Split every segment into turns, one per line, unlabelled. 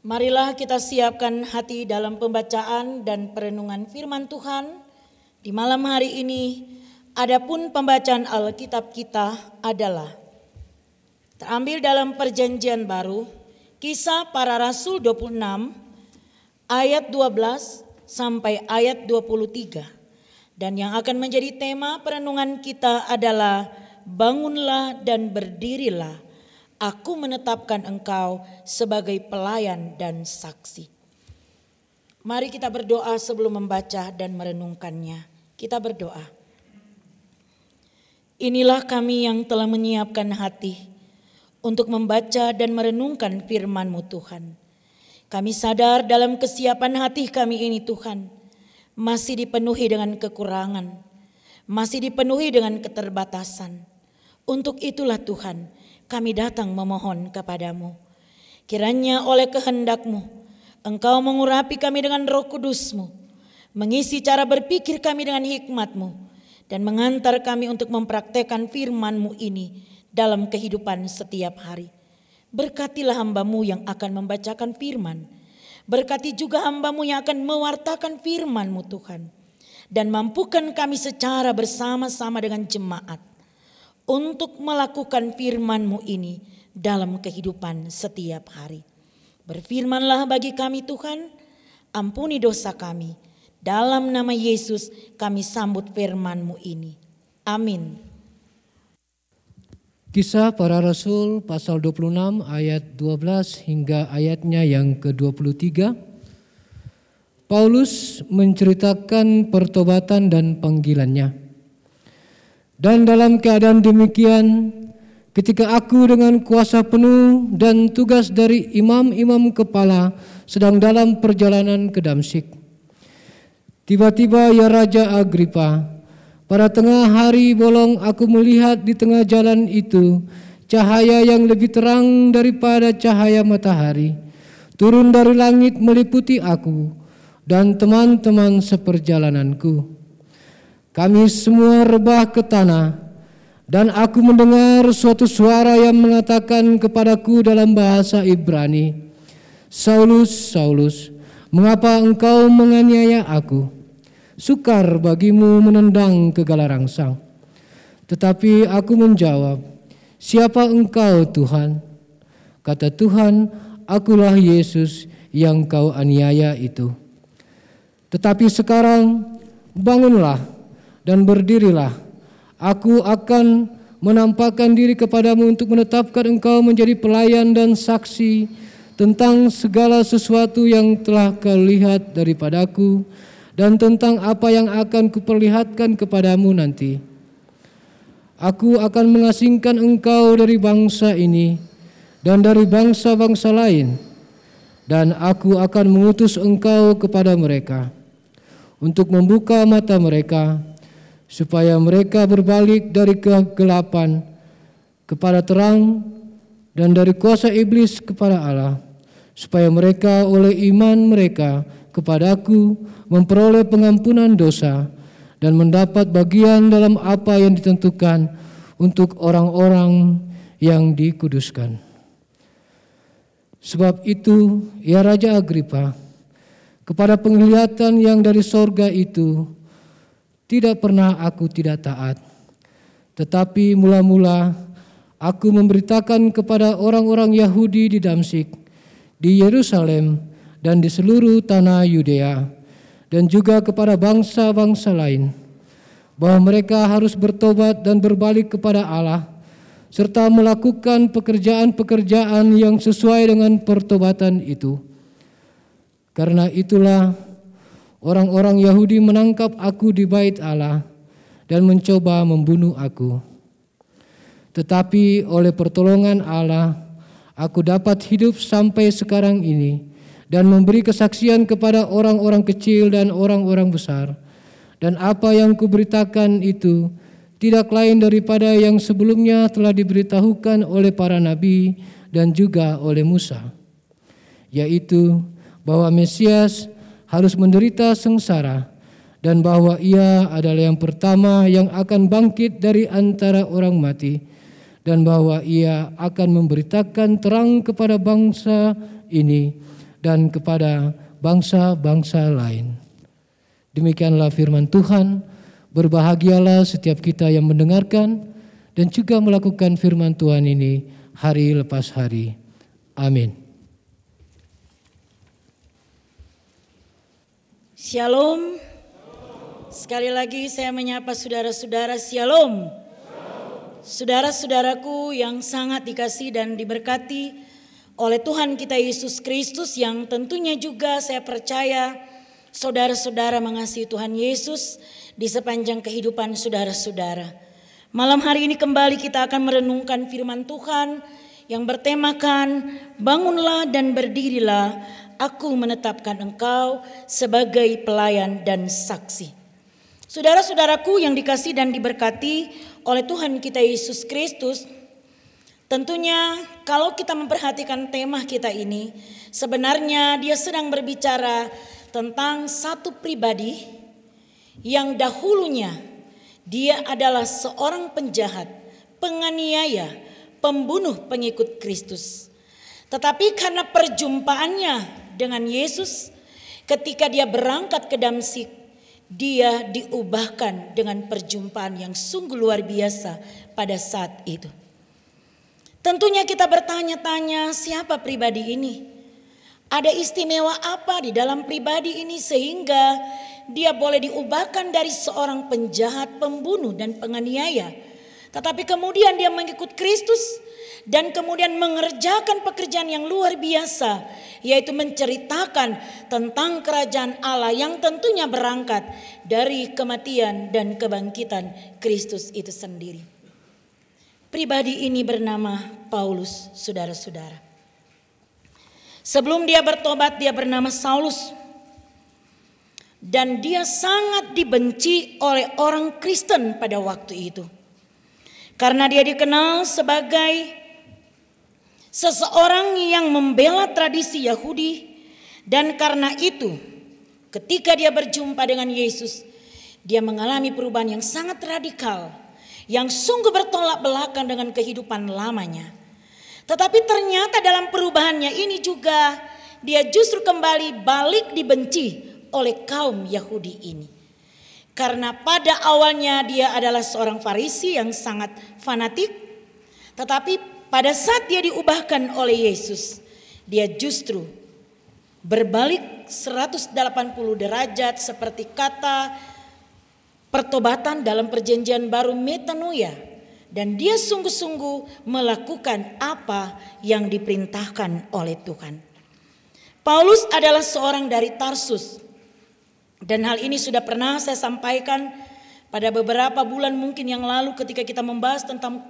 Marilah kita siapkan hati dalam pembacaan dan perenungan firman Tuhan di malam hari ini. Adapun pembacaan Alkitab kita adalah terambil dalam Perjanjian Baru, Kisah Para Rasul 26 ayat 12 sampai ayat 23. Dan yang akan menjadi tema perenungan kita adalah bangunlah dan berdirilah Aku menetapkan engkau sebagai pelayan dan saksi. Mari kita berdoa sebelum membaca dan merenungkannya. Kita berdoa. Inilah kami yang telah menyiapkan hati untuk membaca dan merenungkan firman-Mu Tuhan. Kami sadar dalam kesiapan hati kami ini Tuhan masih dipenuhi dengan kekurangan, masih dipenuhi dengan keterbatasan. Untuk itulah Tuhan, kami datang memohon kepadamu. Kiranya oleh kehendakmu, engkau mengurapi kami dengan roh kudusmu, mengisi cara berpikir kami dengan hikmatmu, dan mengantar kami untuk mempraktekkan firmanmu ini dalam kehidupan setiap hari. Berkatilah hambamu yang akan membacakan firman. Berkati juga hambamu yang akan mewartakan firmanmu Tuhan. Dan mampukan kami secara bersama-sama dengan jemaat untuk melakukan firman-Mu ini dalam kehidupan setiap hari. Berfirmanlah bagi kami Tuhan, ampuni dosa kami. Dalam nama Yesus kami sambut firman-Mu ini. Amin.
Kisah para Rasul pasal 26 ayat 12 hingga ayatnya yang ke-23. Paulus menceritakan pertobatan dan panggilannya. Dan dalam keadaan demikian, ketika aku dengan kuasa penuh dan tugas dari imam-imam kepala sedang dalam perjalanan ke Damsik, tiba-tiba ya Raja Agripa, pada tengah hari bolong aku melihat di tengah jalan itu cahaya yang lebih terang daripada cahaya matahari turun dari langit meliputi aku dan teman-teman seperjalananku. Kami semua rebah ke tanah dan aku mendengar suatu suara yang mengatakan kepadaku dalam bahasa Ibrani, Saulus, Saulus, mengapa engkau menganiaya aku? Sukar bagimu menendang ke galarangsang. Tetapi aku menjawab, siapa engkau Tuhan? Kata Tuhan, akulah Yesus yang kau aniaya itu. Tetapi sekarang bangunlah dan berdirilah. Aku akan menampakkan diri kepadamu untuk menetapkan engkau menjadi pelayan dan saksi tentang segala sesuatu yang telah kau lihat daripadaku dan tentang apa yang akan kuperlihatkan kepadamu nanti. Aku akan mengasingkan engkau dari bangsa ini dan dari bangsa-bangsa lain dan aku akan mengutus engkau kepada mereka untuk membuka mata mereka supaya mereka berbalik dari kegelapan kepada terang dan dari kuasa iblis kepada Allah supaya mereka oleh iman mereka kepadaku memperoleh pengampunan dosa dan mendapat bagian dalam apa yang ditentukan untuk orang-orang yang dikuduskan. Sebab itu, ya Raja Agripa, kepada penglihatan yang dari sorga itu, tidak pernah aku tidak taat. Tetapi mula-mula aku memberitakan kepada orang-orang Yahudi di Damsik, di Yerusalem, dan di seluruh tanah Yudea, dan juga kepada bangsa-bangsa lain, bahwa mereka harus bertobat dan berbalik kepada Allah, serta melakukan pekerjaan-pekerjaan yang sesuai dengan pertobatan itu. Karena itulah orang-orang Yahudi menangkap aku di bait Allah dan mencoba membunuh aku. Tetapi oleh pertolongan Allah, aku dapat hidup sampai sekarang ini dan memberi kesaksian kepada orang-orang kecil dan orang-orang besar. Dan apa yang kuberitakan itu tidak lain daripada yang sebelumnya telah diberitahukan oleh para nabi dan juga oleh Musa, yaitu bahwa Mesias harus menderita sengsara dan bahwa ia adalah yang pertama yang akan bangkit dari antara orang mati dan bahwa ia akan memberitakan terang kepada bangsa ini dan kepada bangsa-bangsa lain. Demikianlah firman Tuhan. Berbahagialah setiap kita yang mendengarkan dan juga melakukan firman Tuhan ini hari lepas hari. Amin.
Shalom. Sekali lagi saya menyapa saudara-saudara Shalom. Saudara-saudaraku yang sangat dikasih dan diberkati oleh Tuhan kita Yesus Kristus yang tentunya juga saya percaya saudara-saudara mengasihi Tuhan Yesus di sepanjang kehidupan saudara-saudara. Malam hari ini kembali kita akan merenungkan firman Tuhan yang bertemakan bangunlah dan berdirilah aku menetapkan engkau sebagai pelayan dan saksi. Saudara-saudaraku yang dikasih dan diberkati oleh Tuhan kita Yesus Kristus, tentunya kalau kita memperhatikan tema kita ini, sebenarnya dia sedang berbicara tentang satu pribadi yang dahulunya dia adalah seorang penjahat, penganiaya, pembunuh pengikut Kristus. Tetapi karena perjumpaannya dengan Yesus ketika dia berangkat ke Damsik, dia diubahkan dengan perjumpaan yang sungguh luar biasa pada saat itu. Tentunya kita bertanya-tanya siapa pribadi ini? Ada istimewa apa di dalam pribadi ini sehingga dia boleh diubahkan dari seorang penjahat, pembunuh dan penganiaya. Tetapi kemudian dia mengikut Kristus dan kemudian mengerjakan pekerjaan yang luar biasa yaitu menceritakan tentang kerajaan Allah yang tentunya berangkat dari kematian dan kebangkitan Kristus itu sendiri. Pribadi ini bernama Paulus, saudara-saudara. Sebelum dia bertobat dia bernama Saulus. Dan dia sangat dibenci oleh orang Kristen pada waktu itu. Karena dia dikenal sebagai seseorang yang membela tradisi Yahudi dan karena itu ketika dia berjumpa dengan Yesus dia mengalami perubahan yang sangat radikal yang sungguh bertolak belakang dengan kehidupan lamanya. Tetapi ternyata dalam perubahannya ini juga dia justru kembali balik dibenci oleh kaum Yahudi ini. Karena pada awalnya dia adalah seorang Farisi yang sangat fanatik, tetapi pada saat dia diubahkan oleh Yesus, dia justru berbalik 180 derajat seperti kata pertobatan dalam perjanjian baru metanoia dan dia sungguh-sungguh melakukan apa yang diperintahkan oleh Tuhan. Paulus adalah seorang dari Tarsus dan hal ini sudah pernah saya sampaikan pada beberapa bulan mungkin yang lalu ketika kita membahas tentang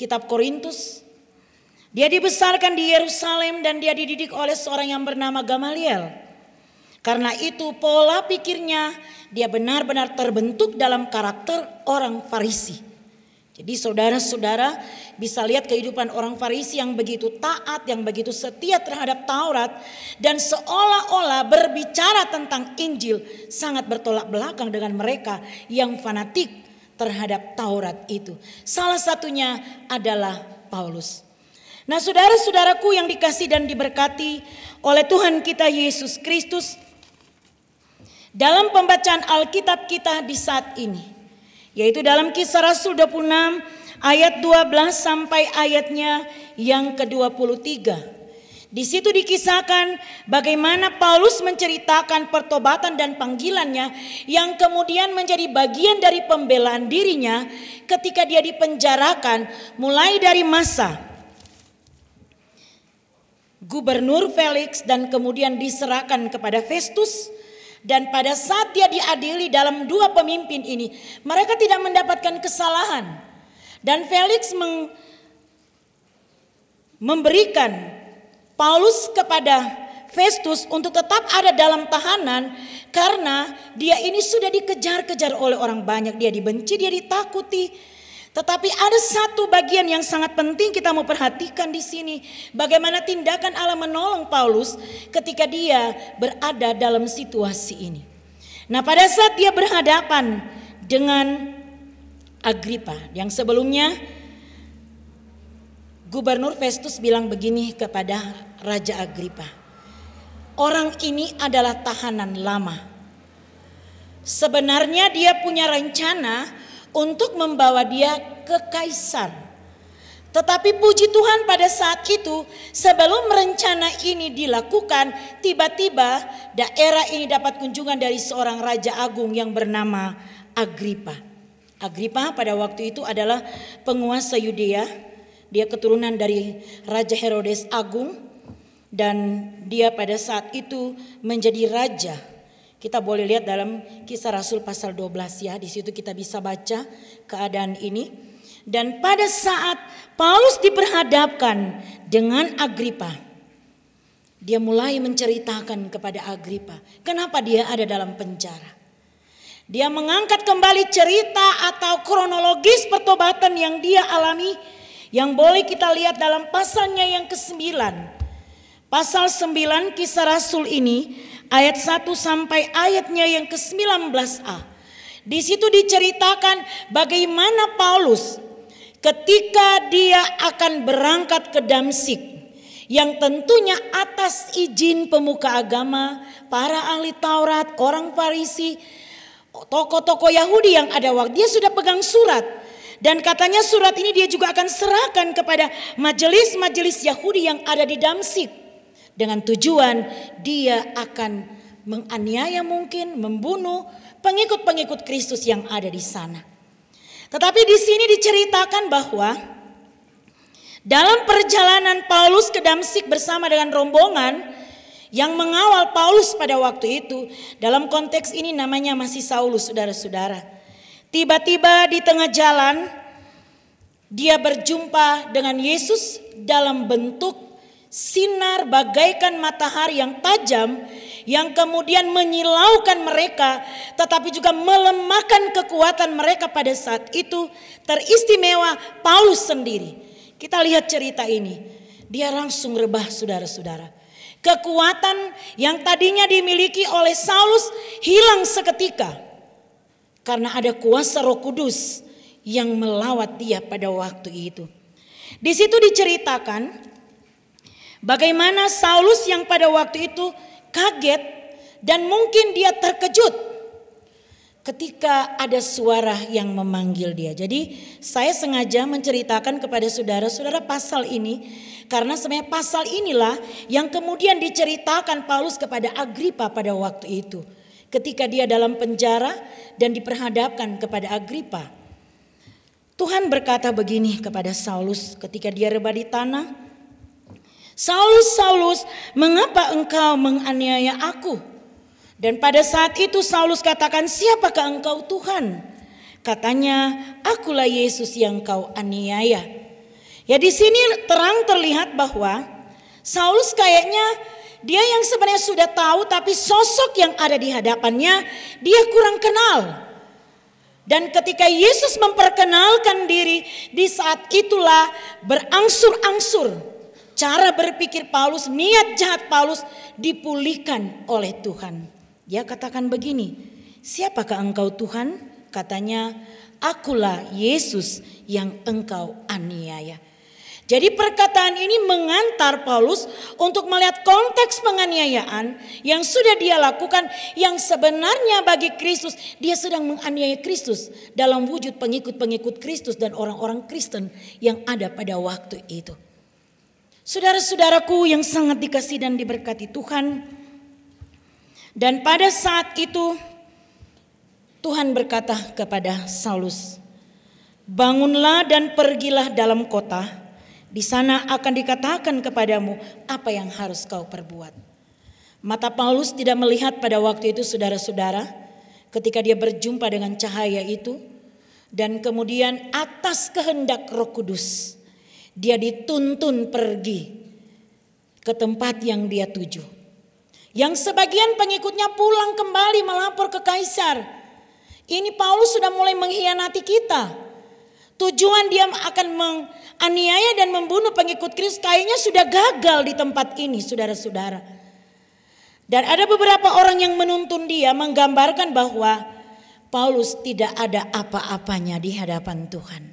kitab Korintus dia dibesarkan di Yerusalem dan dia dididik oleh seorang yang bernama Gamaliel. Karena itu pola pikirnya dia benar-benar terbentuk dalam karakter orang Farisi. Jadi saudara-saudara bisa lihat kehidupan orang Farisi yang begitu taat, yang begitu setia terhadap Taurat dan seolah-olah berbicara tentang Injil sangat bertolak belakang dengan mereka yang fanatik terhadap Taurat itu. Salah satunya adalah Paulus. Nah saudara-saudaraku yang dikasih dan diberkati oleh Tuhan kita Yesus Kristus. Dalam pembacaan Alkitab kita di saat ini. Yaitu dalam kisah Rasul 26 ayat 12 sampai ayatnya yang ke-23. Di situ dikisahkan bagaimana Paulus menceritakan pertobatan dan panggilannya yang kemudian menjadi bagian dari pembelaan dirinya ketika dia dipenjarakan mulai dari masa gubernur Felix dan kemudian diserahkan kepada Festus dan pada saat dia diadili dalam dua pemimpin ini mereka tidak mendapatkan kesalahan. Dan Felix meng, memberikan Paulus kepada Festus untuk tetap ada dalam tahanan karena dia ini sudah dikejar-kejar oleh orang banyak. Dia dibenci dia ditakuti tetapi ada satu bagian yang sangat penting kita mau perhatikan di sini. Bagaimana tindakan Allah menolong Paulus ketika dia berada dalam situasi ini. Nah pada saat dia berhadapan dengan Agripa yang sebelumnya Gubernur Festus bilang begini kepada Raja Agripa. orang ini adalah tahanan lama. Sebenarnya dia punya rencana untuk membawa dia ke kaisar. Tetapi puji Tuhan pada saat itu sebelum rencana ini dilakukan tiba-tiba daerah ini dapat kunjungan dari seorang raja agung yang bernama Agripa. Agripa pada waktu itu adalah penguasa Yudea. Dia keturunan dari Raja Herodes Agung dan dia pada saat itu menjadi raja. Kita boleh lihat dalam Kisah Rasul pasal 12 ya. Di situ kita bisa baca keadaan ini. Dan pada saat Paulus diperhadapkan dengan Agripa, dia mulai menceritakan kepada Agripa, kenapa dia ada dalam penjara. Dia mengangkat kembali cerita atau kronologis pertobatan yang dia alami yang boleh kita lihat dalam pasalnya yang ke-9. Pasal 9 kisah Rasul ini ayat 1 sampai ayatnya yang ke-19a. Di situ diceritakan bagaimana Paulus ketika dia akan berangkat ke Damsik yang tentunya atas izin pemuka agama, para ahli Taurat, orang Farisi, tokoh-tokoh Yahudi yang ada waktu dia sudah pegang surat dan katanya surat ini dia juga akan serahkan kepada majelis-majelis Yahudi yang ada di Damsik dengan tujuan dia akan menganiaya mungkin membunuh pengikut-pengikut Kristus yang ada di sana. Tetapi di sini diceritakan bahwa dalam perjalanan Paulus ke Damsik bersama dengan rombongan yang mengawal Paulus pada waktu itu, dalam konteks ini namanya masih Saulus, saudara-saudara. Tiba-tiba di tengah jalan dia berjumpa dengan Yesus dalam bentuk sinar bagaikan matahari yang tajam yang kemudian menyilaukan mereka tetapi juga melemahkan kekuatan mereka pada saat itu teristimewa Paulus sendiri. Kita lihat cerita ini. Dia langsung rebah saudara-saudara. Kekuatan yang tadinya dimiliki oleh Saulus hilang seketika. Karena ada kuasa roh kudus yang melawat dia pada waktu itu. Di situ diceritakan bagaimana Saulus yang pada waktu itu kaget dan mungkin dia terkejut ketika ada suara yang memanggil dia. Jadi saya sengaja menceritakan kepada saudara-saudara pasal ini karena sebenarnya pasal inilah yang kemudian diceritakan Paulus kepada Agripa pada waktu itu. Ketika dia dalam penjara dan diperhadapkan kepada Agripa. Tuhan berkata begini kepada Saulus ketika dia rebah di tanah, Saulus, Saulus, mengapa engkau menganiaya aku? Dan pada saat itu Saulus katakan, siapakah engkau Tuhan? Katanya, akulah Yesus yang kau aniaya. Ya di sini terang terlihat bahwa Saulus kayaknya dia yang sebenarnya sudah tahu tapi sosok yang ada di hadapannya dia kurang kenal. Dan ketika Yesus memperkenalkan diri di saat itulah berangsur-angsur cara berpikir Paulus, niat jahat Paulus dipulihkan oleh Tuhan. Dia katakan begini, siapakah engkau Tuhan? Katanya, akulah Yesus yang engkau aniaya. Jadi perkataan ini mengantar Paulus untuk melihat konteks penganiayaan yang sudah dia lakukan yang sebenarnya bagi Kristus dia sedang menganiaya Kristus dalam wujud pengikut-pengikut Kristus dan orang-orang Kristen yang ada pada waktu itu. Saudara-saudaraku yang sangat dikasih dan diberkati Tuhan. Dan pada saat itu Tuhan berkata kepada Saulus, "Bangunlah dan pergilah dalam kota. Di sana akan dikatakan kepadamu apa yang harus kau perbuat." Mata Paulus tidak melihat pada waktu itu saudara-saudara ketika dia berjumpa dengan cahaya itu dan kemudian atas kehendak Roh Kudus dia dituntun pergi ke tempat yang dia tuju. Yang sebagian pengikutnya pulang kembali melapor ke kaisar. Ini Paulus sudah mulai mengkhianati kita. Tujuan dia akan menganiaya dan membunuh pengikut Kristus kayaknya sudah gagal di tempat ini saudara-saudara. Dan ada beberapa orang yang menuntun dia menggambarkan bahwa Paulus tidak ada apa-apanya di hadapan Tuhan.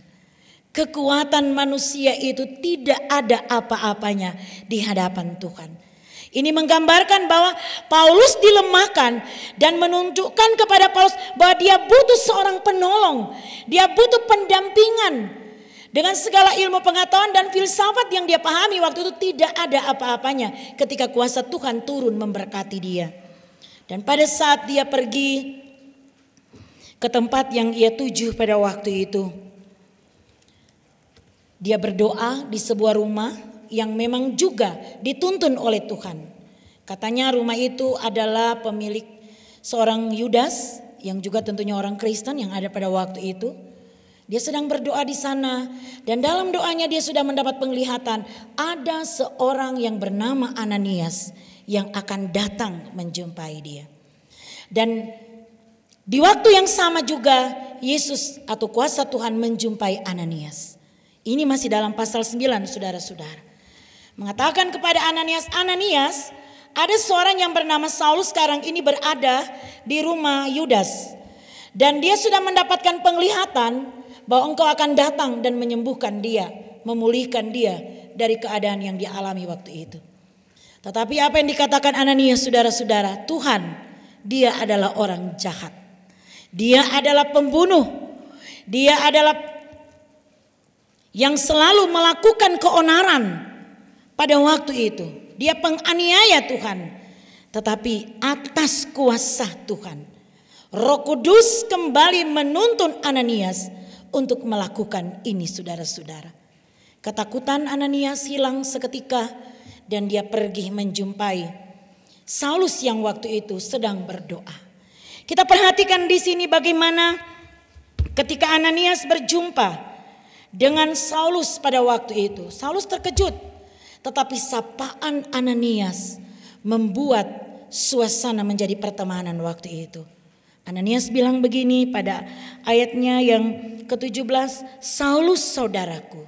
Kekuatan manusia itu tidak ada apa-apanya di hadapan Tuhan. Ini menggambarkan bahwa Paulus dilemahkan dan menunjukkan kepada Paulus bahwa dia butuh seorang penolong. Dia butuh pendampingan. Dengan segala ilmu pengetahuan dan filsafat yang dia pahami waktu itu tidak ada apa-apanya ketika kuasa Tuhan turun memberkati dia. Dan pada saat dia pergi ke tempat yang ia tuju pada waktu itu, dia berdoa di sebuah rumah yang memang juga dituntun oleh Tuhan. Katanya rumah itu adalah pemilik seorang Yudas yang juga tentunya orang Kristen yang ada pada waktu itu. Dia sedang berdoa di sana dan dalam doanya dia sudah mendapat penglihatan ada seorang yang bernama Ananias yang akan datang menjumpai dia. Dan di waktu yang sama juga Yesus atau kuasa Tuhan menjumpai Ananias. Ini masih dalam pasal 9 saudara-saudara mengatakan kepada Ananias, Ananias, ada seorang yang bernama Saulus sekarang ini berada di rumah Yudas. Dan dia sudah mendapatkan penglihatan bahwa engkau akan datang dan menyembuhkan dia, memulihkan dia dari keadaan yang dialami waktu itu. Tetapi apa yang dikatakan Ananias saudara-saudara, Tuhan dia adalah orang jahat. Dia adalah pembunuh. Dia adalah yang selalu melakukan keonaran pada waktu itu. Dia penganiaya Tuhan. Tetapi atas kuasa Tuhan. Roh Kudus kembali menuntun Ananias untuk melakukan ini saudara-saudara. Ketakutan Ananias hilang seketika dan dia pergi menjumpai Saulus yang waktu itu sedang berdoa. Kita perhatikan di sini bagaimana ketika Ananias berjumpa dengan Saulus pada waktu itu. Saulus terkejut tetapi sapaan Ananias membuat suasana menjadi pertemanan waktu itu. Ananias bilang begini pada ayatnya yang ke-17, Saulus saudaraku,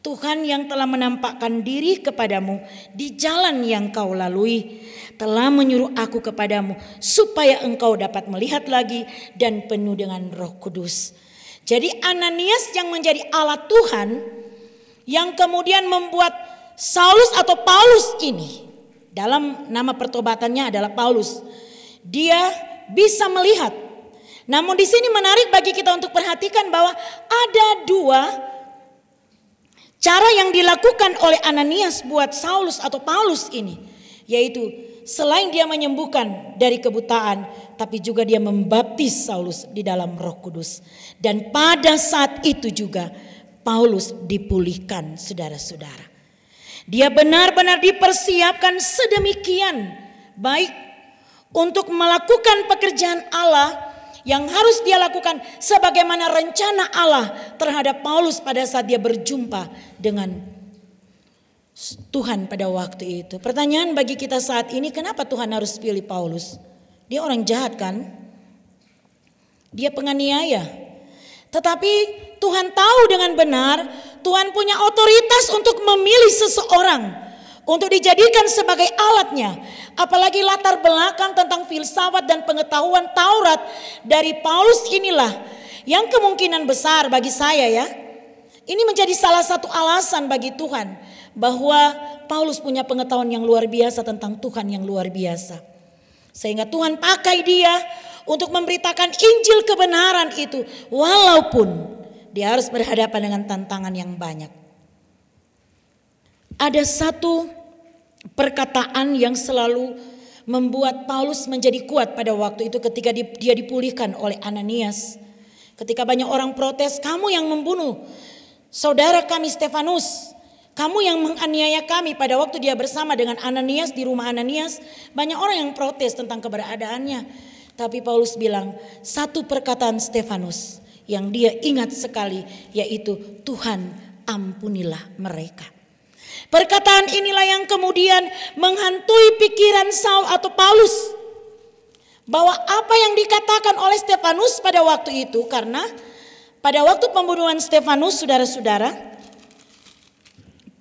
Tuhan yang telah menampakkan diri kepadamu di jalan yang kau lalui telah menyuruh aku kepadamu supaya engkau dapat melihat lagi dan penuh dengan Roh Kudus. Jadi Ananias yang menjadi alat Tuhan yang kemudian membuat Saulus atau Paulus ini dalam nama pertobatannya adalah Paulus. Dia bisa melihat. Namun di sini menarik bagi kita untuk perhatikan bahwa ada dua cara yang dilakukan oleh Ananias buat Saulus atau Paulus ini, yaitu selain dia menyembuhkan dari kebutaan, tapi juga dia membaptis Saulus di dalam Roh Kudus. Dan pada saat itu juga Paulus dipulihkan, saudara-saudara. Dia benar-benar dipersiapkan sedemikian baik untuk melakukan pekerjaan Allah yang harus dia lakukan sebagaimana rencana Allah terhadap Paulus pada saat dia berjumpa dengan Tuhan pada waktu itu. Pertanyaan bagi kita saat ini, kenapa Tuhan harus pilih Paulus? Dia orang jahat kan? Dia penganiaya. Tetapi Tuhan tahu dengan benar Tuhan punya otoritas untuk memilih seseorang untuk dijadikan sebagai alatnya. Apalagi latar belakang tentang filsafat dan pengetahuan Taurat dari Paulus inilah yang kemungkinan besar bagi saya ya. Ini menjadi salah satu alasan bagi Tuhan bahwa Paulus punya pengetahuan yang luar biasa tentang Tuhan yang luar biasa. Sehingga Tuhan pakai dia untuk memberitakan Injil kebenaran itu walaupun dia harus berhadapan dengan tantangan yang banyak. Ada satu perkataan yang selalu membuat Paulus menjadi kuat pada waktu itu ketika dia dipulihkan oleh Ananias. Ketika banyak orang protes, kamu yang membunuh saudara kami Stefanus. Kamu yang menganiaya kami pada waktu dia bersama dengan Ananias di rumah Ananias. Banyak orang yang protes tentang keberadaannya. Tapi Paulus bilang, satu perkataan Stefanus yang dia ingat sekali yaitu Tuhan ampunilah mereka. Perkataan inilah yang kemudian menghantui pikiran Saul atau Paulus bahwa apa yang dikatakan oleh Stefanus pada waktu itu karena pada waktu pembunuhan Stefanus saudara-saudara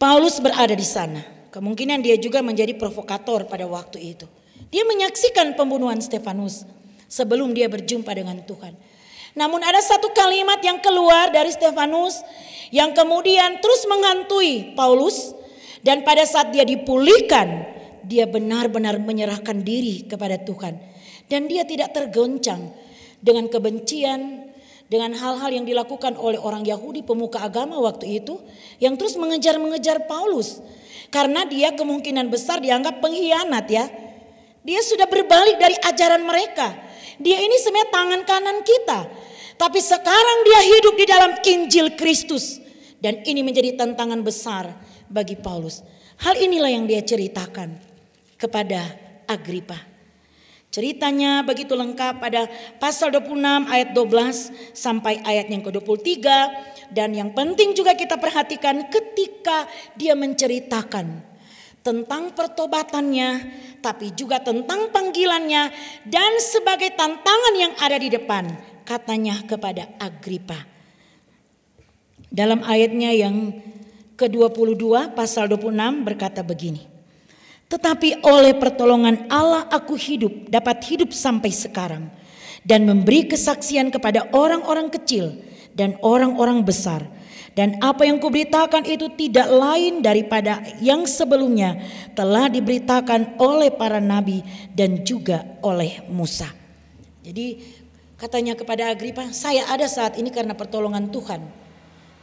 Paulus berada di sana. Kemungkinan dia juga menjadi provokator pada waktu itu. Dia menyaksikan pembunuhan Stefanus sebelum dia berjumpa dengan Tuhan. Namun ada satu kalimat yang keluar dari Stefanus yang kemudian terus menghantui Paulus dan pada saat dia dipulihkan, dia benar-benar menyerahkan diri kepada Tuhan dan dia tidak tergoncang dengan kebencian, dengan hal-hal yang dilakukan oleh orang Yahudi pemuka agama waktu itu yang terus mengejar-mengejar Paulus karena dia kemungkinan besar dianggap pengkhianat ya. Dia sudah berbalik dari ajaran mereka. Dia ini sebenarnya tangan kanan kita. Tapi sekarang dia hidup di dalam Injil Kristus. Dan ini menjadi tantangan besar bagi Paulus. Hal inilah yang dia ceritakan kepada Agripa. Ceritanya begitu lengkap pada pasal 26 ayat 12 sampai ayat yang ke-23 dan yang penting juga kita perhatikan ketika dia menceritakan tentang pertobatannya tapi juga tentang panggilannya dan sebagai tantangan yang ada di depan katanya kepada Agripa. Dalam ayatnya yang ke-22 pasal 26 berkata begini. Tetapi oleh pertolongan Allah aku hidup, dapat hidup sampai sekarang. Dan memberi kesaksian kepada orang-orang kecil dan orang-orang besar. Dan apa yang kuberitakan itu tidak lain daripada yang sebelumnya telah diberitakan oleh para nabi dan juga oleh Musa. Jadi katanya kepada Agripa, saya ada saat ini karena pertolongan Tuhan.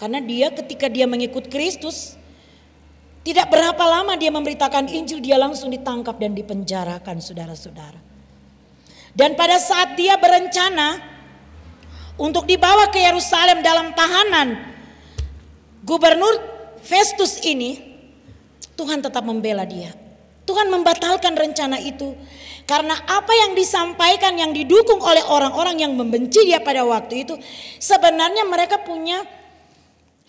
Karena dia ketika dia mengikut Kristus, tidak berapa lama dia memberitakan Injil, dia langsung ditangkap dan dipenjarakan saudara-saudara. Dan pada saat dia berencana untuk dibawa ke Yerusalem dalam tahanan, gubernur Festus ini, Tuhan tetap membela dia. Tuhan membatalkan rencana itu karena apa yang disampaikan yang didukung oleh orang-orang yang membenci dia pada waktu itu sebenarnya mereka punya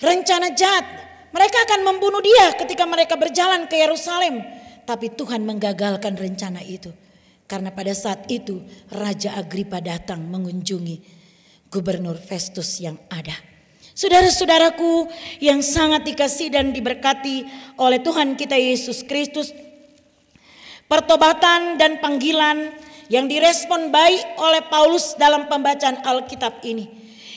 rencana jahat mereka akan membunuh dia ketika mereka berjalan ke Yerusalem. Tapi Tuhan menggagalkan rencana itu. Karena pada saat itu Raja Agripa datang mengunjungi Gubernur Festus yang ada. Saudara-saudaraku yang sangat dikasih dan diberkati oleh Tuhan kita Yesus Kristus. Pertobatan dan panggilan yang direspon baik oleh Paulus dalam pembacaan Alkitab ini.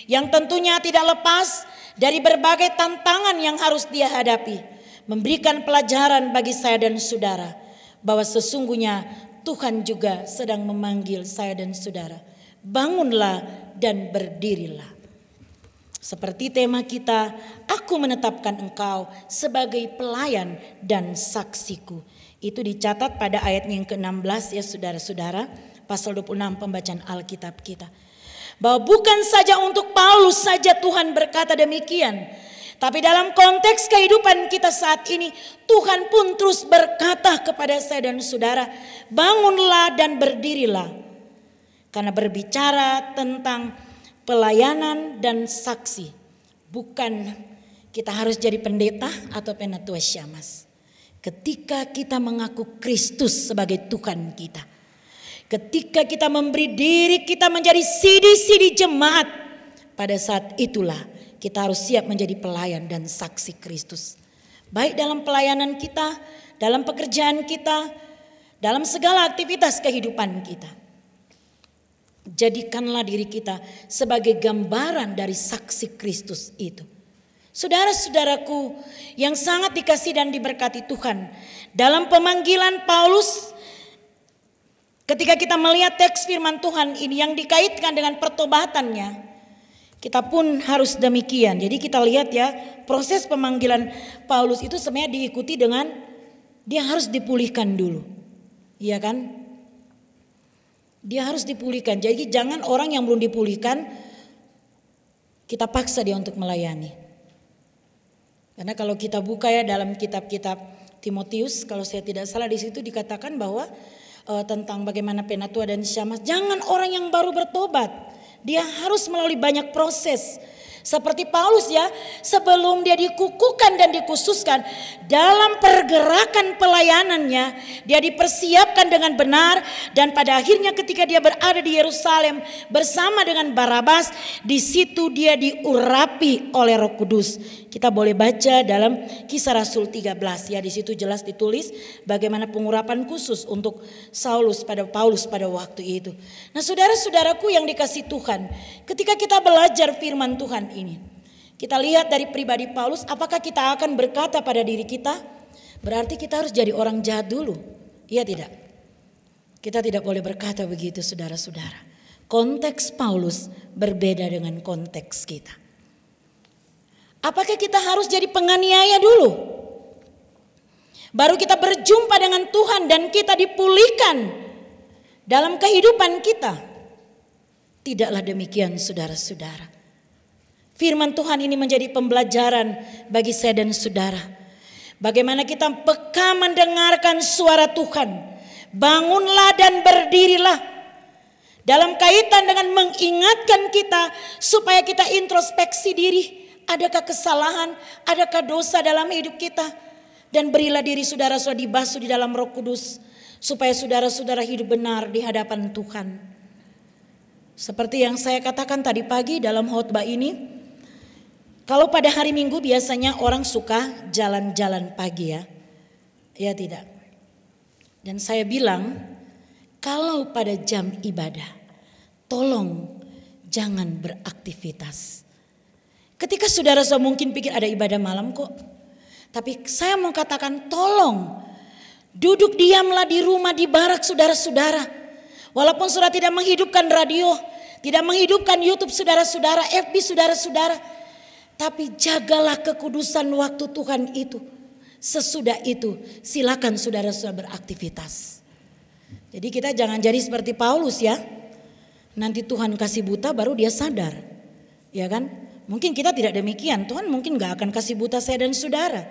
Yang tentunya tidak lepas dari berbagai tantangan yang harus dia hadapi, memberikan pelajaran bagi saya dan saudara bahwa sesungguhnya Tuhan juga sedang memanggil saya dan saudara. Bangunlah dan berdirilah. Seperti tema kita, aku menetapkan engkau sebagai pelayan dan saksiku. Itu dicatat pada ayat yang ke-16 ya saudara-saudara, pasal 26 pembacaan Alkitab kita bahwa bukan saja untuk Paulus saja Tuhan berkata demikian. Tapi dalam konteks kehidupan kita saat ini, Tuhan pun terus berkata kepada saya dan saudara, bangunlah dan berdirilah. Karena berbicara tentang pelayanan dan saksi. Bukan kita harus jadi pendeta atau penatua syamas. Ketika kita mengaku Kristus sebagai Tuhan kita. Ketika kita memberi diri kita menjadi sidi-sidi jemaat. Pada saat itulah kita harus siap menjadi pelayan dan saksi Kristus. Baik dalam pelayanan kita, dalam pekerjaan kita, dalam segala aktivitas kehidupan kita. Jadikanlah diri kita sebagai gambaran dari saksi Kristus itu. Saudara-saudaraku yang sangat dikasih dan diberkati Tuhan, dalam pemanggilan Paulus Ketika kita melihat teks firman Tuhan ini yang dikaitkan dengan pertobatannya, kita pun harus demikian. Jadi kita lihat ya, proses pemanggilan Paulus itu sebenarnya diikuti dengan dia harus dipulihkan dulu. Iya kan? Dia harus dipulihkan. Jadi jangan orang yang belum dipulihkan kita paksa dia untuk melayani. Karena kalau kita buka ya dalam kitab-kitab Timotius, kalau saya tidak salah di situ dikatakan bahwa uh, tentang bagaimana penatua dan syamas. Jangan orang yang baru bertobat. Dia harus melalui banyak proses. Seperti Paulus ya, sebelum dia dikukuhkan dan dikhususkan dalam pergerakan pelayanannya, dia dipersiapkan dengan benar dan pada akhirnya ketika dia berada di Yerusalem bersama dengan Barabas, di situ dia diurapi oleh Roh Kudus. Kita boleh baca dalam Kisah Rasul 13 ya, di situ jelas ditulis bagaimana pengurapan khusus untuk Saulus pada Paulus pada waktu itu. Nah, saudara-saudaraku yang dikasih Tuhan, ketika kita belajar firman Tuhan ini, kita lihat dari pribadi Paulus, apakah kita akan berkata pada diri kita, berarti kita harus jadi orang jahat dulu. Iya tidak? Kita tidak boleh berkata begitu saudara-saudara. Konteks Paulus berbeda dengan konteks kita. Apakah kita harus jadi penganiaya dulu? Baru kita berjumpa dengan Tuhan dan kita dipulihkan dalam kehidupan kita. Tidaklah demikian saudara-saudara. Firman Tuhan ini menjadi pembelajaran bagi saya dan saudara. Bagaimana kita peka mendengarkan suara Tuhan. Bangunlah dan berdirilah. Dalam kaitan dengan mengingatkan kita supaya kita introspeksi diri. Adakah kesalahan, adakah dosa dalam hidup kita? Dan berilah diri saudara-saudara dibasuh di dalam roh kudus. Supaya saudara-saudara hidup benar di hadapan Tuhan. Seperti yang saya katakan tadi pagi dalam khotbah ini, kalau pada hari Minggu biasanya orang suka jalan-jalan pagi ya. Ya tidak. Dan saya bilang, kalau pada jam ibadah, tolong jangan beraktivitas. Ketika saudara-saudara mungkin pikir ada ibadah malam kok. Tapi saya mau katakan tolong duduk diamlah di rumah di barak saudara-saudara. Walaupun saudara tidak menghidupkan radio, tidak menghidupkan YouTube saudara-saudara, FB saudara-saudara. Tapi jagalah kekudusan waktu Tuhan itu. Sesudah itu silakan saudara-saudara beraktivitas. Jadi kita jangan jadi seperti Paulus ya. Nanti Tuhan kasih buta baru dia sadar. Ya kan? Mungkin kita tidak demikian. Tuhan mungkin gak akan kasih buta saya dan saudara.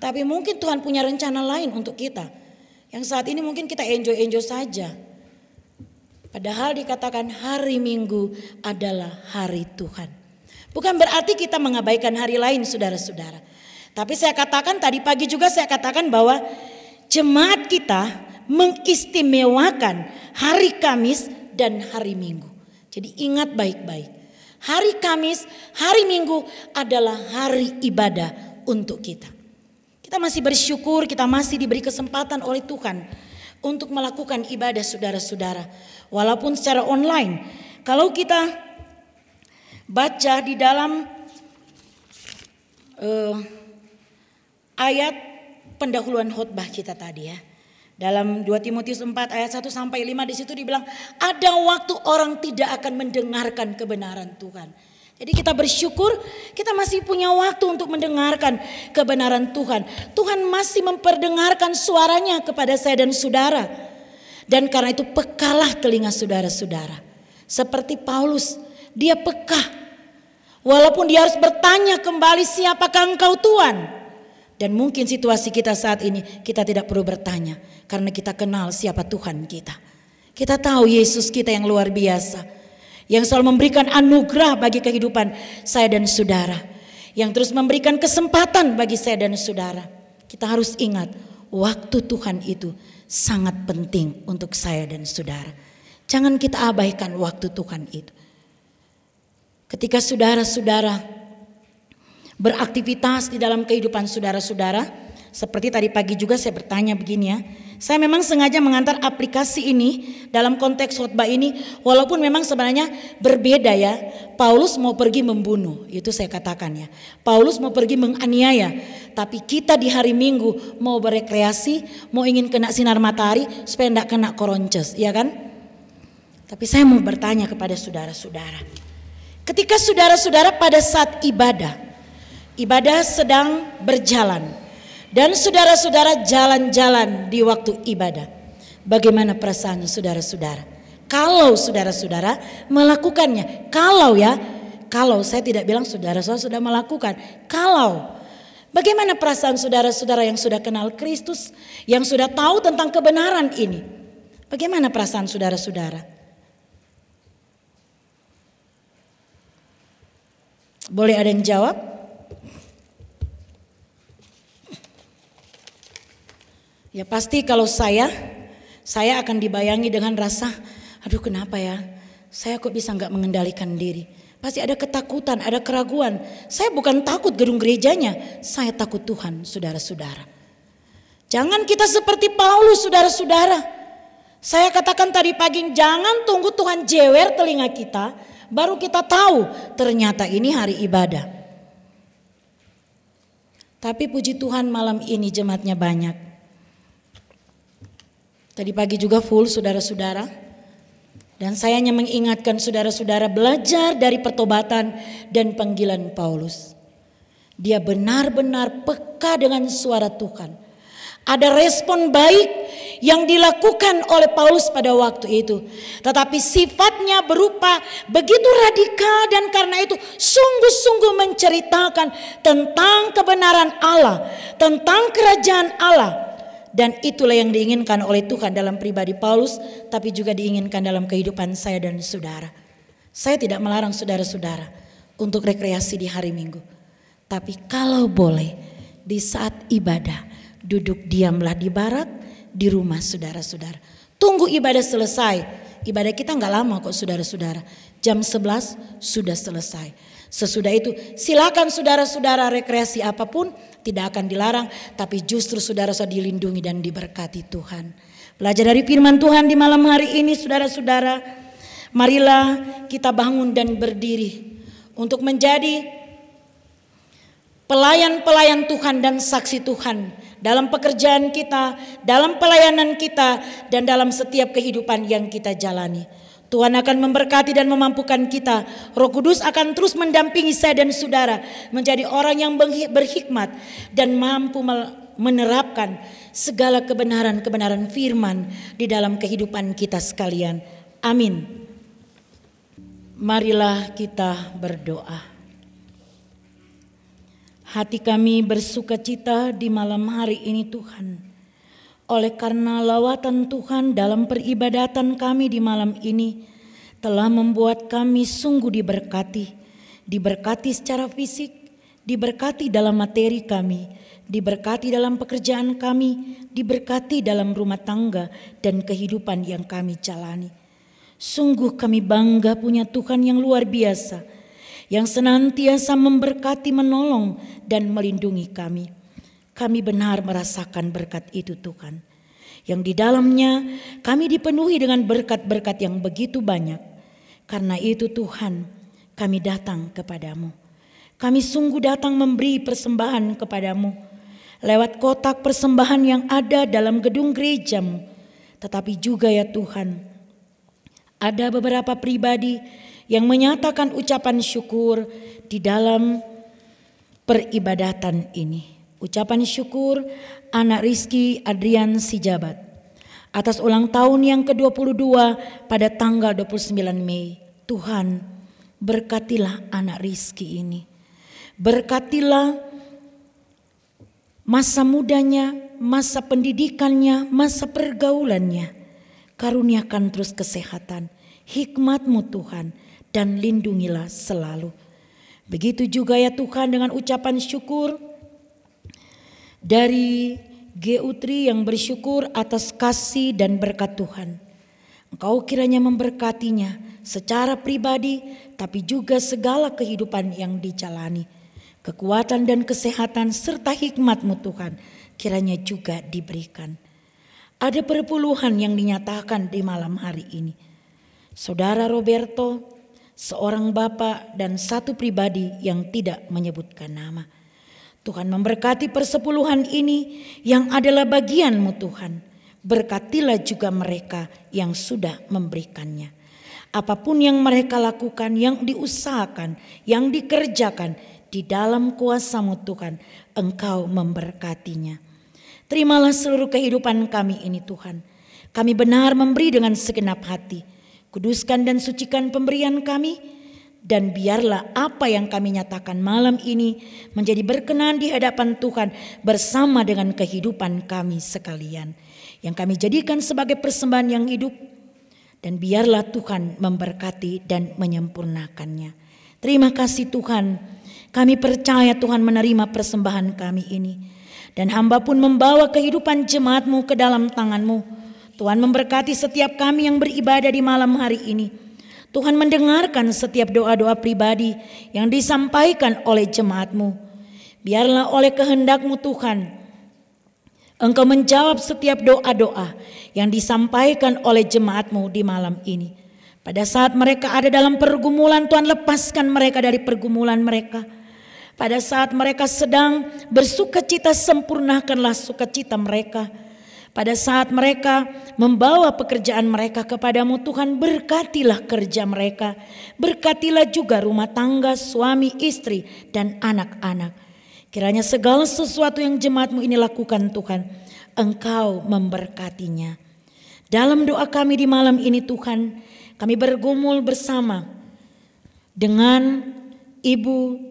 Tapi mungkin Tuhan punya rencana lain untuk kita. Yang saat ini mungkin kita enjoy-enjoy saja. Padahal dikatakan hari Minggu adalah hari Tuhan. Bukan berarti kita mengabaikan hari lain saudara-saudara. Tapi saya katakan tadi pagi juga saya katakan bahwa jemaat kita mengistimewakan hari Kamis dan hari Minggu. Jadi ingat baik-baik. Hari Kamis, hari Minggu adalah hari ibadah untuk kita. Kita masih bersyukur, kita masih diberi kesempatan oleh Tuhan untuk melakukan ibadah saudara-saudara. Walaupun secara online. Kalau kita baca di dalam uh, ayat pendahuluan khutbah kita tadi ya. Dalam 2 Timotius 4 ayat 1 sampai 5 di situ dibilang ada waktu orang tidak akan mendengarkan kebenaran Tuhan. Jadi kita bersyukur kita masih punya waktu untuk mendengarkan kebenaran Tuhan. Tuhan masih memperdengarkan suaranya kepada saya dan saudara. Dan karena itu pekalah telinga saudara-saudara. Seperti Paulus dia peka. Walaupun dia harus bertanya kembali siapakah engkau Tuhan. Dan mungkin situasi kita saat ini kita tidak perlu bertanya. Karena kita kenal siapa Tuhan kita. Kita tahu Yesus kita yang luar biasa. Yang selalu memberikan anugerah bagi kehidupan saya dan saudara. Yang terus memberikan kesempatan bagi saya dan saudara. Kita harus ingat waktu Tuhan itu sangat penting untuk saya dan saudara. Jangan kita abaikan waktu Tuhan itu. Ketika saudara-saudara beraktivitas di dalam kehidupan saudara-saudara, seperti tadi pagi juga saya bertanya begini ya. Saya memang sengaja mengantar aplikasi ini dalam konteks khotbah ini walaupun memang sebenarnya berbeda ya. Paulus mau pergi membunuh, itu saya katakan ya. Paulus mau pergi menganiaya, tapi kita di hari Minggu mau berekreasi, mau ingin kena sinar matahari supaya tidak kena koronces, ya kan? Tapi saya mau bertanya kepada saudara-saudara. Ketika saudara-saudara pada saat ibadah, ibadah sedang berjalan, dan saudara-saudara jalan-jalan di waktu ibadah, bagaimana perasaan saudara-saudara? Kalau saudara-saudara melakukannya, kalau ya, kalau saya tidak bilang saudara-saudara sudah melakukan, kalau bagaimana perasaan saudara-saudara yang sudah kenal Kristus, yang sudah tahu tentang kebenaran ini? Bagaimana perasaan saudara-saudara? Boleh ada yang jawab? Ya pasti kalau saya, saya akan dibayangi dengan rasa, aduh kenapa ya, saya kok bisa nggak mengendalikan diri. Pasti ada ketakutan, ada keraguan. Saya bukan takut gedung gerejanya, saya takut Tuhan, saudara-saudara. Jangan kita seperti Paulus, saudara-saudara. Saya katakan tadi pagi, jangan tunggu Tuhan jewer telinga kita, Baru kita tahu ternyata ini hari ibadah. Tapi puji Tuhan malam ini jemaatnya banyak. Tadi pagi juga full saudara-saudara. Dan saya hanya mengingatkan saudara-saudara belajar dari pertobatan dan panggilan Paulus. Dia benar-benar peka dengan suara Tuhan. Ada respon baik yang dilakukan oleh Paulus pada waktu itu. Tetapi sifatnya berupa begitu radikal dan karena itu sungguh-sungguh menceritakan tentang kebenaran Allah, tentang kerajaan Allah. Dan itulah yang diinginkan oleh Tuhan dalam pribadi Paulus, tapi juga diinginkan dalam kehidupan saya dan saudara. Saya tidak melarang saudara-saudara untuk rekreasi di hari Minggu. Tapi kalau boleh di saat ibadah, Duduk diamlah di barat di rumah saudara-saudara. Tunggu ibadah selesai. Ibadah kita nggak lama kok saudara-saudara. Jam 11 sudah selesai. Sesudah itu silakan saudara-saudara rekreasi apa pun tidak akan dilarang. Tapi justru saudara-saudara dilindungi dan diberkati Tuhan. Belajar dari firman Tuhan di malam hari ini saudara-saudara. Marilah kita bangun dan berdiri untuk menjadi pelayan-pelayan Tuhan dan saksi Tuhan dalam pekerjaan kita, dalam pelayanan kita, dan dalam setiap kehidupan yang kita jalani. Tuhan akan memberkati dan memampukan kita. Roh Kudus akan terus mendampingi saya dan saudara menjadi orang yang berhikmat dan mampu menerapkan segala kebenaran-kebenaran firman di dalam kehidupan kita sekalian. Amin. Marilah kita berdoa. Hati kami bersuka cita di malam hari ini Tuhan. Oleh karena lawatan Tuhan dalam peribadatan kami di malam ini telah membuat kami sungguh diberkati. Diberkati secara fisik, diberkati dalam materi kami, diberkati dalam pekerjaan kami, diberkati dalam rumah tangga dan kehidupan yang kami jalani. Sungguh kami bangga punya Tuhan yang luar biasa yang senantiasa memberkati, menolong, dan melindungi kami. Kami benar merasakan berkat itu Tuhan. Yang di dalamnya kami dipenuhi dengan berkat-berkat yang begitu banyak. Karena itu Tuhan kami datang kepadamu. Kami sungguh datang memberi persembahan kepadamu. Lewat kotak persembahan yang ada dalam gedung gerejamu. Tetapi juga ya Tuhan. Ada beberapa pribadi yang menyatakan ucapan syukur di dalam peribadatan ini. Ucapan syukur anak Rizky Adrian Sijabat atas ulang tahun yang ke-22 pada tanggal 29 Mei. Tuhan berkatilah anak Rizky ini. Berkatilah masa mudanya, masa pendidikannya, masa pergaulannya. Karuniakan terus kesehatan, hikmatmu Tuhan dan lindungilah selalu. Begitu juga ya Tuhan dengan ucapan syukur dari Geutri yang bersyukur atas kasih dan berkat Tuhan. Engkau kiranya memberkatinya secara pribadi tapi juga segala kehidupan yang dijalani. Kekuatan dan kesehatan serta hikmatmu Tuhan kiranya juga diberikan. Ada perpuluhan yang dinyatakan di malam hari ini. Saudara Roberto seorang bapak dan satu pribadi yang tidak menyebutkan nama. Tuhan memberkati persepuluhan ini yang adalah bagianmu Tuhan. Berkatilah juga mereka yang sudah memberikannya. Apa pun yang mereka lakukan, yang diusahakan, yang dikerjakan di dalam kuasamu Tuhan, Engkau memberkatinya. Terimalah seluruh kehidupan kami ini Tuhan. Kami benar memberi dengan segenap hati Kuduskan dan sucikan pemberian kami, dan biarlah apa yang kami nyatakan malam ini menjadi berkenan di hadapan Tuhan bersama dengan kehidupan kami sekalian. Yang kami jadikan sebagai persembahan yang hidup, dan biarlah Tuhan memberkati dan menyempurnakannya. Terima kasih Tuhan, kami percaya Tuhan menerima persembahan kami ini. Dan hamba pun membawa kehidupan jemaatmu ke dalam tanganmu Tuhan memberkati setiap kami yang beribadah di malam hari ini. Tuhan mendengarkan setiap doa-doa pribadi yang disampaikan oleh jemaatmu. Biarlah oleh kehendakmu Tuhan, Engkau menjawab setiap doa-doa yang disampaikan oleh jemaatmu di malam ini. Pada saat mereka ada dalam pergumulan, Tuhan lepaskan mereka dari pergumulan mereka. Pada saat mereka sedang bersuka cita, sempurnakanlah sukacita mereka. Pada saat mereka membawa pekerjaan mereka kepadamu Tuhan berkatilah kerja mereka. Berkatilah juga rumah tangga, suami, istri, dan anak-anak. Kiranya segala sesuatu yang jemaatmu ini lakukan Tuhan, engkau memberkatinya. Dalam doa kami di malam ini Tuhan, kami bergumul bersama dengan Ibu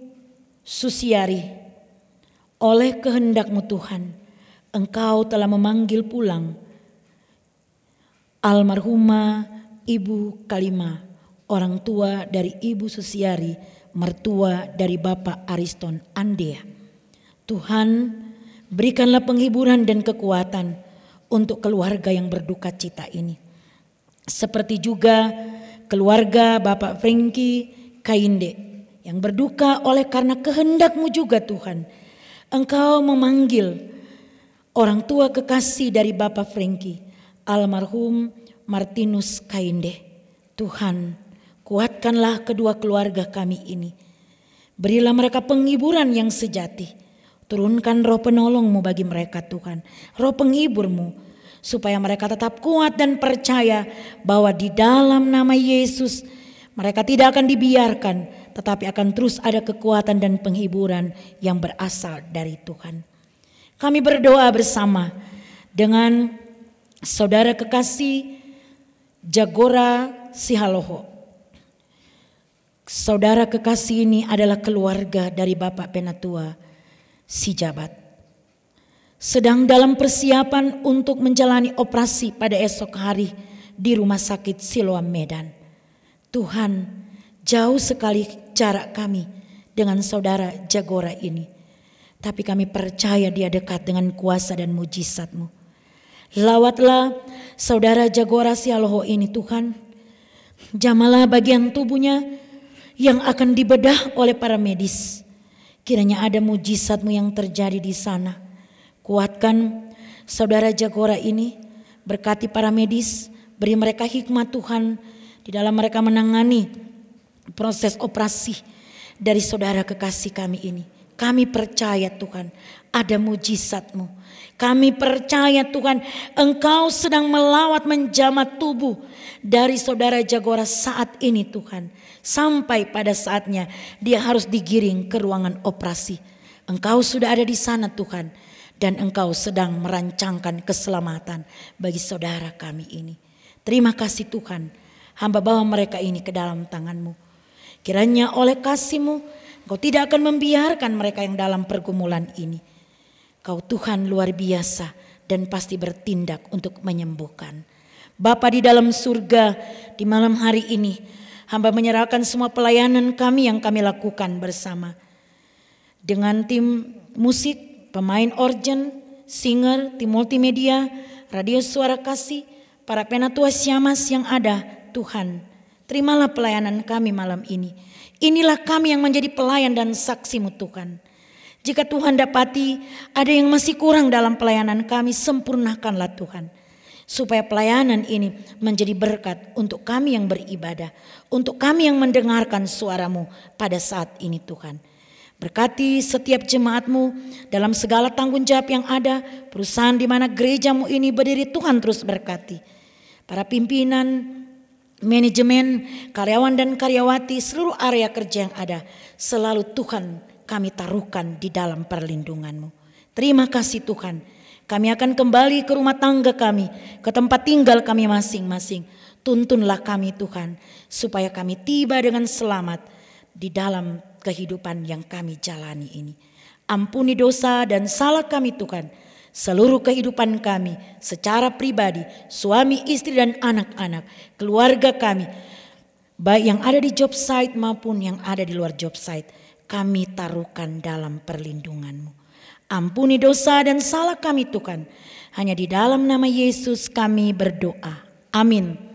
Susiari. Oleh kehendakmu Tuhan, Engkau telah memanggil pulang almarhumah Ibu Kalima, orang tua dari Ibu Susiari, mertua dari Bapak Ariston Andea. Tuhan, berikanlah penghiburan dan kekuatan untuk keluarga yang berduka cita ini. Seperti juga keluarga Bapak Franky Kainde yang berduka oleh karena kehendakmu juga Tuhan. Engkau memanggil orang tua kekasih dari Bapak Franky, almarhum Martinus Kainde. Tuhan, kuatkanlah kedua keluarga kami ini. Berilah mereka penghiburan yang sejati. Turunkan roh penolongmu bagi mereka Tuhan. Roh penghiburmu. Supaya mereka tetap kuat dan percaya bahwa di dalam nama Yesus mereka tidak akan dibiarkan. Tetapi akan terus ada kekuatan dan penghiburan yang berasal dari Tuhan. Kami berdoa bersama dengan saudara kekasih Jagora Sihaloho. Saudara kekasih ini adalah keluarga dari Bapak Penatua si Jabat. Sedang dalam persiapan untuk menjalani operasi pada esok hari di Rumah Sakit Siloam Medan. Tuhan, jauh sekali jarak kami dengan saudara Jagora ini. Tapi kami percaya dia dekat dengan kuasa dan mujizatmu. Lawatlah saudara Jagora Sialoho ini Tuhan. Jamalah bagian tubuhnya yang akan dibedah oleh para medis. Kiranya ada mujizatmu yang terjadi di sana. Kuatkan saudara Jagora ini. Berkati para medis. Beri mereka hikmat Tuhan. Di dalam mereka menangani proses operasi dari saudara kekasih kami ini. Kami percaya Tuhan ada mujizatmu. Kami percaya Tuhan engkau sedang melawat menjamat tubuh dari saudara Jagora saat ini Tuhan. Sampai pada saatnya dia harus digiring ke ruangan operasi. Engkau sudah ada di sana Tuhan. Dan engkau sedang merancangkan keselamatan bagi saudara kami ini. Terima kasih Tuhan. Hamba bawa mereka ini ke dalam tanganmu. Kiranya oleh kasihmu Kau tidak akan membiarkan mereka yang dalam pergumulan ini. Kau Tuhan luar biasa dan pasti bertindak untuk menyembuhkan. Bapa di dalam surga di malam hari ini hamba menyerahkan semua pelayanan kami yang kami lakukan bersama. Dengan tim musik, pemain organ, singer, tim multimedia, radio suara kasih, para penatua siamas yang ada, Tuhan, terimalah pelayanan kami malam ini. Inilah kami yang menjadi pelayan dan saksimu Tuhan. Jika Tuhan dapati ada yang masih kurang dalam pelayanan kami, sempurnakanlah Tuhan. Supaya pelayanan ini menjadi berkat untuk kami yang beribadah. Untuk kami yang mendengarkan suaramu pada saat ini Tuhan. Berkati setiap jemaatmu dalam segala tanggung jawab yang ada. Perusahaan di mana gerejamu ini berdiri Tuhan terus berkati. Para pimpinan, manajemen, karyawan dan karyawati, seluruh area kerja yang ada, selalu Tuhan kami taruhkan di dalam perlindunganmu. Terima kasih Tuhan. Kami akan kembali ke rumah tangga kami, ke tempat tinggal kami masing-masing. Tuntunlah kami Tuhan, supaya kami tiba dengan selamat di dalam kehidupan yang kami jalani ini. Ampuni dosa dan salah kami Tuhan seluruh kehidupan kami secara pribadi, suami, istri dan anak-anak, keluarga kami, baik yang ada di job site maupun yang ada di luar job site, kami taruhkan dalam perlindunganmu. Ampuni dosa dan salah kami Tuhan. Hanya di dalam nama Yesus kami berdoa. Amin.